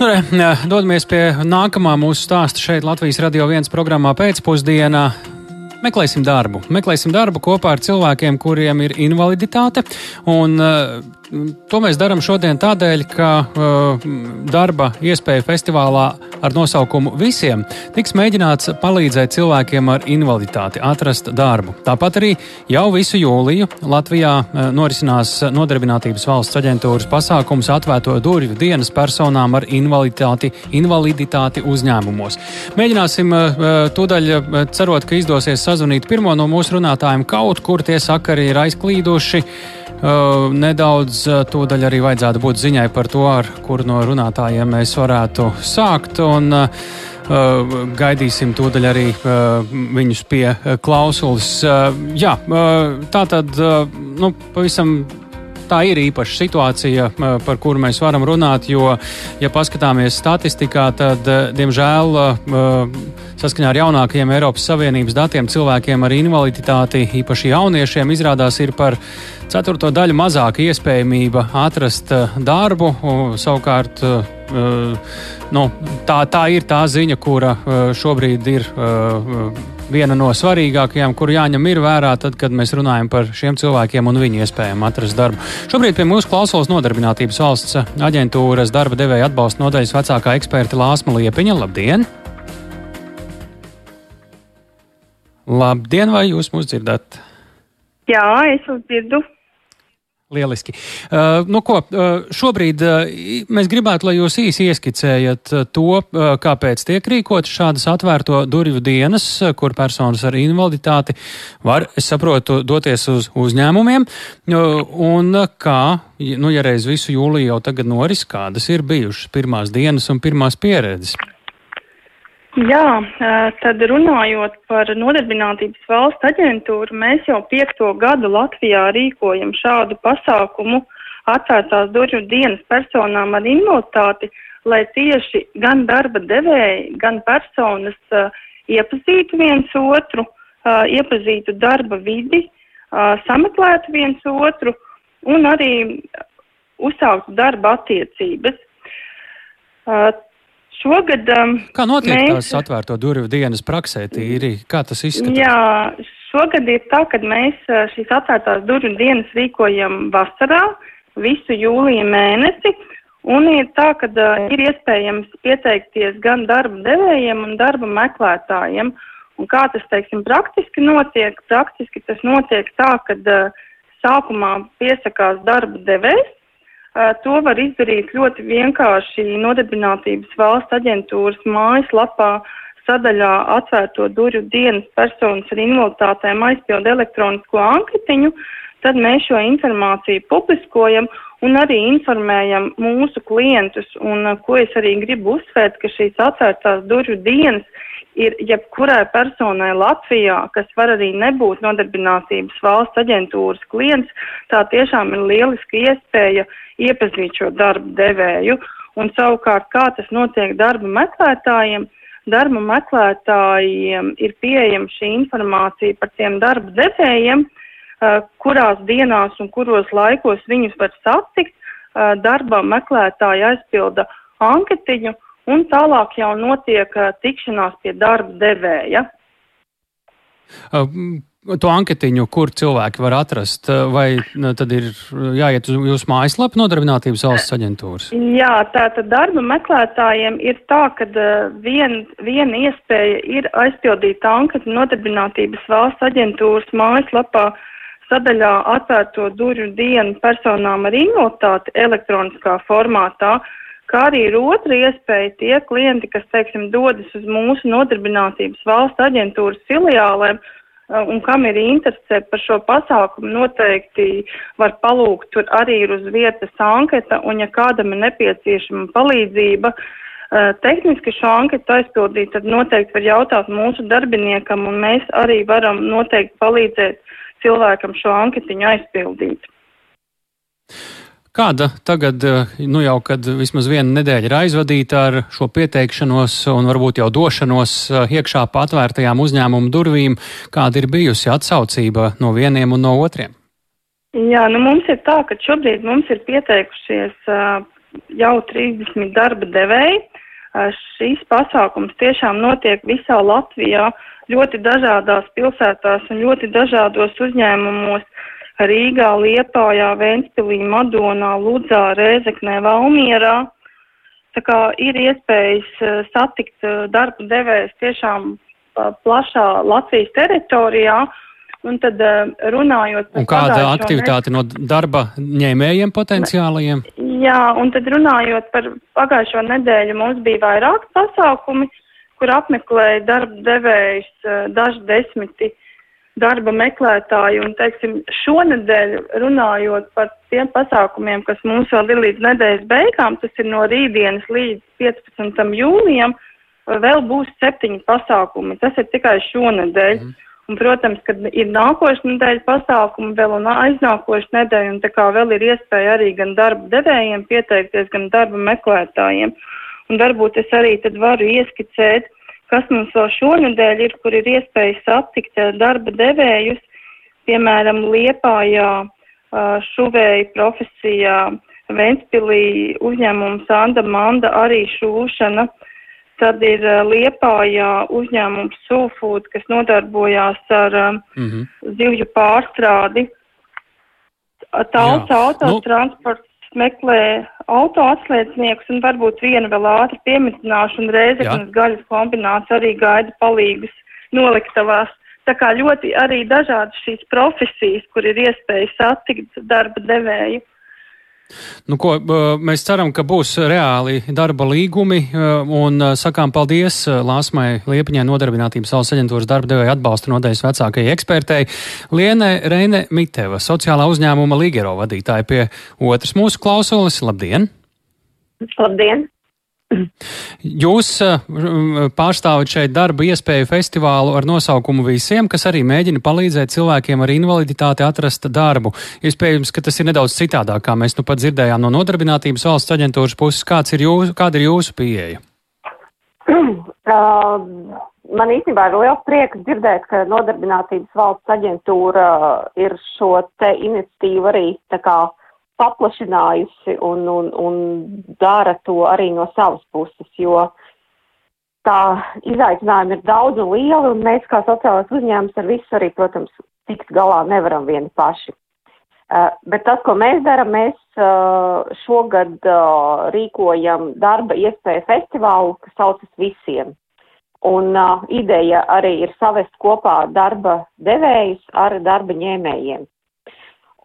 Nu, dodamies pie nākamā mūsu stāsta šeit Latvijas radio viens programmā pēcpusdienā. Meklēsim darbu. Meklēsim darbu kopā ar cilvēkiem, kuriem ir invaliditāte. Un, uh, to mēs darām šodien tādēļ, ka uh, darba iespēja festivālā ar nosaukumu Visiem tiks mēģināts palīdzēt cilvēkiem ar invaliditāti atrast darbu. Tāpat arī jau visu jūliju Latvijā uh, norisinās Nodarbinātības valsts aģentūras pasākums atvērto durvju dienas personām ar invaliditāti, invaliditāti uzņēmumos. Mēģināsim uh, tūdaļ cerot, ka izdosies sazvanīt pirmo no mūsu runātājiem kaut kur tie sakari ir aizklīduši. Uh, nedaudz uh, tūdaļ arī vajadzētu būt ziņai par to, ar kuru no runātājiem mēs varētu sākt. Un, uh, uh gaidīsim tūdaļ arī uh, viņus pie uh, klausulas. Jā, tā tad, nu, pavisam tā ir īpaša situācija, par kuru mēs varam runāt, jo, ja paskatāmies statistikā, tad, diemžēl, saskaņā ar jaunākajiem Eiropas Savienības datiem cilvēkiem ar invaliditāti, īpaši jauniešiem, izrādās ir par ceturto daļu mazāka iespējamība atrast darbu. Savukārt, nu, tā, tā ir tā ziņa, kura šobrīd ir viena no svarīgākajām, kur jāņem vērā, tad, kad mēs runājam par šiem cilvēkiem un viņu iespējām atrast darbu. Šobrīd pie mūsu klausulas nodarbinātības valsts aģentūras darba devēja atbalsta nodaļas vecākā eksperta Lāsma Liepiņa. Labdien! Labdien, vai jūs mūs dzirdat? Jā, es jūs dzirdu. Lieliski. Uh, nu, ko, uh, šobrīd uh, mēs gribētu, lai jūs īsi ieskicējat uh, to, uh, kāpēc tiek rīkot šādas atvērto durvju dienas, uh, kur personas ar invaliditāti var, es saprotu, doties uz uzņēmumiem, un kā, nu, ja reiz visu jūliju jau tagad noris, kādas ir bijušas pirmās dienas un pirmās pieredzes. Jā, tad runājot par nodarbinātības valsts aģentūru, mēs jau piekto gadu Latvijā rīkojam šādu pasākumu atvērtās durvju dienas personām ar invaliditāti, lai tieši gan darba devēji, gan personas uh, iepazītu viens otru, uh, iepazītu darba vidi, uh, sameklētu viens otru un arī uzsāktu darba attiecības. Šogad. Um, kā notiek mēs... tās atvērto durvju dienas praksē, tīri? Kā tas izskatās? Jā, šogad ir tā, ka mēs uh, šīs atvērtās durvju dienas rīkojam vasarā, visu jūlija mēnesi. Un ir tā, ka uh, ir iespējams pieteikties gan darba devējiem un darba meklētājiem. Un kā tas, teiksim, praktiski notiek? Praktiski tas notiek tā, ka uh, sākumā piesakās darba devējs, To var izdarīt ļoti vienkārši nodarbinātības valsts aģentūras mājaslapā sadaļā atvērto durvju dienas personas ar invaliditātēm aizpild elektronisko anketiņu, tad mēs šo informāciju publiskojam un arī informējam mūsu klientus. Un ko es arī gribu uzsvērt, ka šīs atvērtās durvju dienas ir jebkurai personai Latvijā, kas var arī nebūt nodarbinātības valsts aģentūras klients, tā tiešām ir lieliska iespēja iepazīt šo darbu devēju. Un savukārt, kā tas notiek darba meklētājiem, darba meklētājiem ir pieejama šī informācija par tiem darba devējiem, uh, kurās dienās un kuros laikos viņus var satikt. Uh, darba meklētāji aizpilda anketiņu un tālāk jau notiek uh, tikšanās pie darba devēja. Uh, to anketiņu, kur cilvēki var atrast, vai tad ir jāiet uz jūsu mājaslapu nodarbinātības valsts aģentūras? Jā, tātad darba meklētājiem ir tā, ka vien, viena iespēja ir aizpildīt anketu nodarbinātības valsts aģentūras mājaslapā sadaļā atvērto durvju dienu personām ar invaliditāti elektroniskā formātā, kā arī ir otra iespēja tie klienti, kas, teiksim, dodas uz mūsu nodarbinātības valsts aģentūras filiālēm, Uh, un kam ir interese par šo pasākumu, noteikti var palūgt, tur arī ir uz vietas anketa, un ja kādam ir nepieciešama palīdzība, uh, tehniski šo anketu aizpildīt, tad noteikti var jautāt mūsu darbiniekam, un mēs arī varam noteikti palīdzēt cilvēkam šo anketiņu aizpildīt. Kāda tagad, eh, nu jau kad vismaz viena nedēļa ir aizvadīta ar šo pieteikšanos un varbūt jau došanos eh, iekšā pa atvērtajām uzņēmumu durvīm, kāda ir bijusi atsaucība no vieniem un no otriem? Jā, nu mums ir tā, ka šobrīd mums ir pieteikušies uh, jau 30 darba devēji. Šīs pasākums tiešām notiek visā Latvijā, ļoti dažādās pilsētās un ļoti dažādos uzņēmumos. Rīgā, Liepājā, Ventspilī, Madonā, Ludzā, Rēzeknē, Valmierā. Tā kā ir iespējas satikt darba devējs tiešām plašā Latvijas teritorijā. Un tad runājot par. Un kāda aktivitāte no darba ņēmējiem potenciālajiem? Jā, un tad runājot par pagājušo nedēļu mums bija vairāk pasākumi, kur apmeklēja darba devējs daži desmiti darba meklētāji. Un, teiksim, šonedēļ runājot par tiem pasākumiem, kas mums vēl ir līdz nedēļas beigām, tas ir no rītdienas līdz 15. jūlijam, vēl būs septiņi pasākumi. Tas ir tikai šonedēļ. Mm. Un, protams, kad ir nākošais nedēļa pasākumi vēl un aiznākošais nedēļa, un tā kā vēl ir iespēja arī gan darba devējiem pieteikties, gan darba meklētājiem. Un varbūt es arī tad varu ieskicēt, kas mums vēl šonedēļ ir, kur ir iespēja satikt eh, darba devējus, piemēram, Liepājā, eh, šuvēja profesijā, Ventspilī uzņēmums Anda Manda arī šūšana. Tad ir uh, Liepājā uzņēmums Sulfood, kas nodarbojās ar mm -hmm. zivju pārstrādi. Tauta autotransports nu. meklē auto atslēdzniekus un varbūt vienu vēl ātri piemitināšu un reizeknas gaļas kombināciju arī gaida palīgus noliktavās. Tā kā ļoti arī dažādas šīs profesijas, kur ir iespēja satikt darba devēju. Nu, ko, mēs ceram, ka būs reāli darba līgumi un sakām paldies Lāsmai Liepiņai nodarbinātības valsts aģentūras darba devēja atbalsta nodeļas vecākajai ekspertei Liene Reine Miteva, sociālā uzņēmuma Ligero vadītāja pie otras mūsu klausulis. Labdien! Labdien! Jūs uh, pārstāvat šeit darba iespēju festivālu ar nosaukumu Visiem, kas arī mēģina palīdzēt cilvēkiem ar invaliditāti atrast darbu. Iespējams, ka tas ir nedaudz citādāk, kā mēs nu pat dzirdējām no nodarbinātības valsts aģentūras puses. Kāds ir jūsu, kāda ir jūsu pieeja? Uh, man īstenībā ir liels prieks dzirdēt, ka nodarbinātības valsts aģentūra ir šo te iniciatīvu arī tā kā paplašinājusi un, un, un dara to arī no savas puses, jo tā izaicinājumi ir daudz un lieli, un mēs kā sociālais uzņēmums ar visu arī, protams, tikt galā nevaram vieni paši. Uh, bet tas, ko mēs darām, mēs uh, šogad uh, rīkojam darba iespēju festivālu, kas saucas visiem. Un ideja arī ir savest kopā darba devējus ar darba ņēmējiem.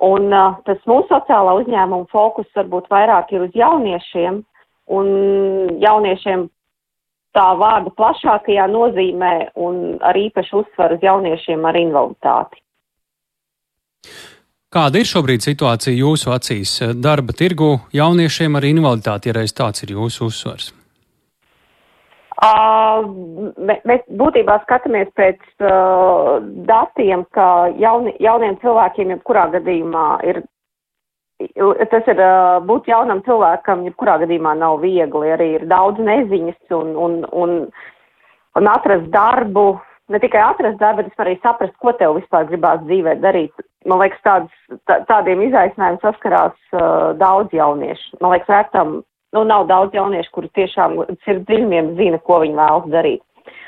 Un uh, tas mūsu sociālā uzņēmuma fokus varbūt vairāk ir uz jauniešiem un jauniešiem tā vārda plašākajā nozīmē un ar īpašu uzsvaru uz jauniešiem ar invaliditāti. Kāda ir šobrīd situācija jūsu acīs darba tirgu jauniešiem ar invaliditāti, ja reiz tāds ir jūsu uzsvars? Mēs būtībā skatāmies pēc datiem, ka jauni, jauniem cilvēkiem jebkurā gadījumā ir, tas ir būt jaunam cilvēkam jebkurā gadījumā nav viegli, arī ir daudz neziņas un, un, un, un atrast darbu, ne tikai atrast darbu, bet arī saprast, ko tev vispār gribās dzīvē darīt. Man liekas, tāds, tā, tādiem izaicinājumiem saskarās uh, daudz jauniešu. Man liekas, vērtam nu, nav daudz jauniešu, kuri tiešām sirds dziļumiem zina, ko viņi vēlas darīt.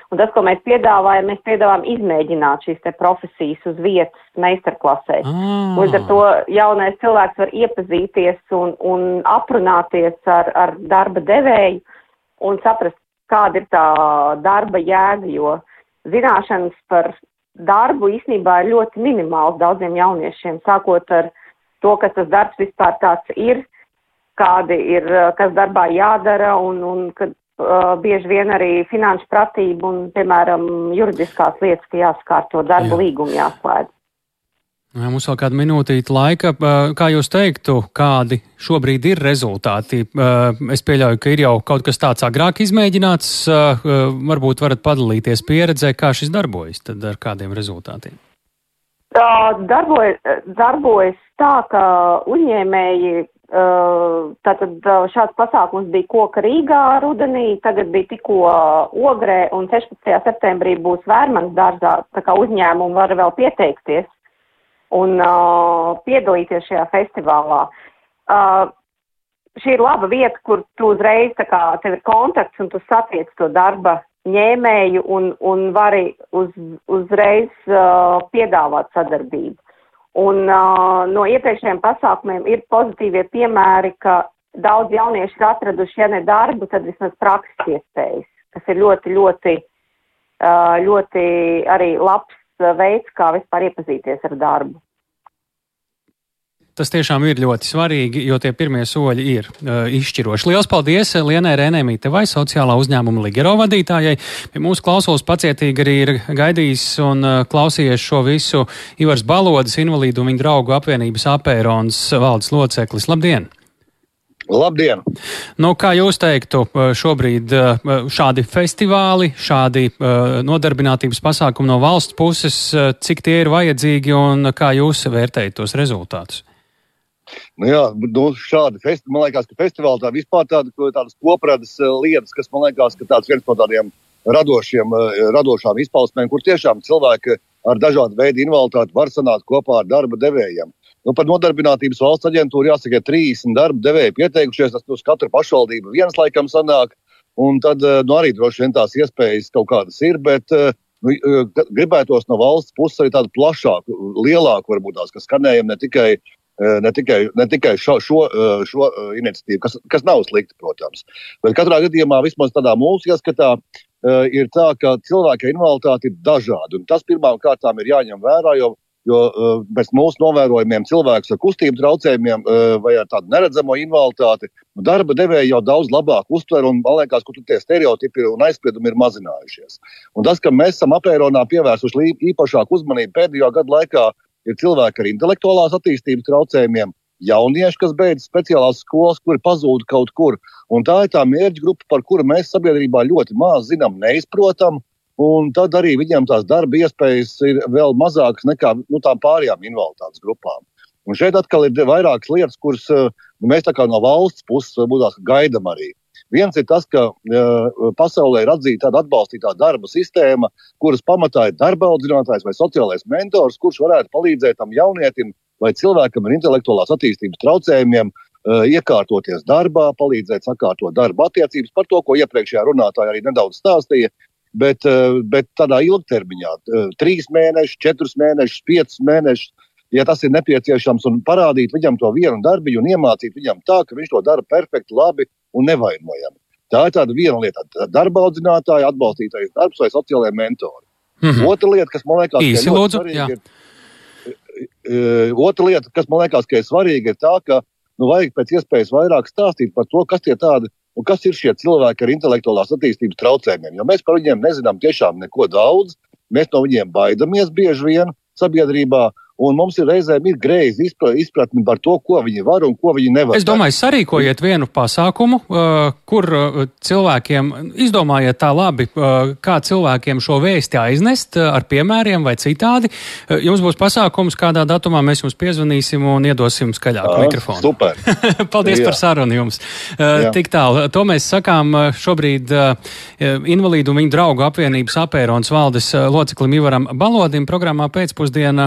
Un tas, ko mēs piedāvājam, mēs piedāvājam izmēģināt šīs te profesijas uz vietas meistarklasē. Mm. Līdz ar to jaunais cilvēks var iepazīties un, un aprunāties ar, ar darba devēju un saprast, kāda ir tā darba jēga, jo zināšanas par darbu īstenībā ir ļoti minimāls daudziem jauniešiem, sākot ar to, kas tas darbs vispār tāds ir, kādi ir, kas darbā jādara un, un kad uh, bieži vien arī finanšu pratība un, piemēram, juridiskās lietas, ka jāskārto darba Jā. līgumu jāslēdz. Jā, mums vēl kāda minūtīta laika. Eh, kā jūs teiktu, kādi šobrīd ir rezultāti? Es pieļauju, ka ir jau kaut kas tāds agrāk izmēģināts. Varbūt varat padalīties pieredzē, kā šis darbojas, tad ar kādiem rezultātiem? Darbojas, darbojas tā, ka uzņēmēji Tātad šāds pasākums bija koka Rīgā rudenī, tagad bija tikko ogrē un 16. septembrī būs vērmans dārzā, tā kā uzņēmumi var vēl pieteikties un uh, piedalīties šajā festivālā. Uh, šī ir laba vieta, kur tu uzreiz, tā kā tev ir kontakts un tu satiec to darba ņēmēju un, un vari uz, uzreiz uh, piedāvāt sadarbību. Un uh, no iepriekšējiem pasākumiem ir pozitīvie piemēri, ka daudz jaunieši ir atraduši, ja ne darbu, tad vismaz prakses iespējas, kas ir ļoti, ļoti, uh, ļoti arī labs veids, kā vispār iepazīties ar darbu. Tas tiešām ir ļoti svarīgi, jo tie pirmie soļi ir uh, izšķiroši. Lielas paldies Lienai Rēnēmītevai, sociālā uzņēmuma Ligero vadītājai. Pie mūsu klausulas pacietīgi arī ir gaidījis un uh, klausījies šo visu Ivars Balodas, invalīdu un viņa draugu apvienības apērons valdes loceklis. Labdien! Labdien! Nu, kā jūs teiktu, šobrīd šādi festivāli, šādi nodarbinātības pasākumi no valsts puses, cik tie ir vajadzīgi un kā jūs vērtējat tos rezultātus? Nu jā, nu, šādi festivāli, man liekas, ka festivāli tā vispār tāda, tādas kopradas eh, lietas, kas man liekas, ka tāds viens no tādiem radošiem, eh, radošām izpausmēm, kur tiešām cilvēki ar dažādu veidu invaliditāti var sanākt kopā ar darba devējiem. Nu, par nodarbinātības valsts aģentūru jāsaka, 30 darba devēji pieteikušies, tas uz katru pašvaldību viens laikam sanāk, un tad eh, nu, arī droši vien tās iespējas kaut kādas ir, bet nu, gribētos no valsts puses arī tādu plašāku, lielāku varbūt tās, kas skanējam ne tikai ne tikai, ne tikai šo, šo, eh, šo eh, iniciatīvu, kas, kas nav slikti, protams. Bet katrā gadījumā, vismaz tādā mūsu ieskatā, ir tā, ka cilvēka invaliditāte ir dažāda. Tas pirmām kārtām ir jāņem vērā, jo, jo pēc mūsu novērojumiem cilvēks ar kustību traucējumiem vai ar tādu neredzamo invaliditāti darba devēja jau daudz labāk uztver un man liekas, ka tie stereotipi un aizspriedumi ir mazinājušies. Un tas, ka mēs esam apēronā pievērsuši īpašāku uzmanību pēdējo gadu laikā, ir cilvēki ar intelektuālās attīstības traucējumiem, jaunieši, kas beidz speciālās skolas, kuri pazūd kaut kur. Un tā ir tā mērķa grupa, par kuru mēs sabiedrībā ļoti maz zinām, neizprotam. Un tad arī viņiem tās darba iespējas ir vēl mazākas nekā nu, tām pārējām invaliditātes grupām. Un šeit atkal ir vairākas lietas, kuras nu, mēs no valsts puses varbūt gaidām arī. Viens ir tas, ka uh, pasaulē ir atzīta tāda atbalstītā darba sistēma, kuras pamatā ir darba audzinātājs vai sociālais mentors, kurš varētu palīdzēt tam jaunietim vai cilvēkam ar intelektuālās attīstības traucējumiem uh, iekārtoties darbā, palīdzēt sakārtot darba attiecības par to, ko iepriekšējā runātāja arī nedaudz stāstīja. Bet, uh, bet tādā ilgtermiņā, trīs mēnešus, četrus mēnešus, piecus mēnešus, ja tas ir nepieciešams, un parādīt viņam to vienu darbiņu un iemācīt viņam tā, ka viņš to dara perfekti, labi un nevainojami. Tā ir tāda viena lieta, - darba audzinātāja, atbalstītais darbs vai sociālajie mentori. Mm -hmm. Otra lieta, kas man liekas, Īsi, lūdzu, svarīga, ir, e, otra lieta, kas man liekas, ka ir svarīga, ir tā, ka nu, vajag pēc iespējas vairāk stāstīt par to, kas tie tādi un kas ir šie cilvēki ar intelektuālās attīstības traucējumiem. Jo mēs par viņiem nezinām tiešām neko daudz, mēs no viņiem baidamies bieži vien sabiedrībā. Un mums ir reizēm ir greizi izpratni par to, ko viņi var un ko viņi nevar. Es domāju, sarīkojiet vienu pasākumu, uh, kur uh, cilvēkiem izdomājiet tā labi, uh, kā cilvēkiem šo vēsti aiznest ar piemēriem vai citādi. Jums būs pasākums, kādā datumā mēs jums piezvanīsim un iedosim skaļāku ah, mikrofonu. Super! Paldies Jā. par sarunu jums! Jā. Tik tālu. To mēs sakām šobrīd invalīdu un viņu draugu apvienības apērons valdes loceklim Ivaram Balodim programmā pēcpusdienā.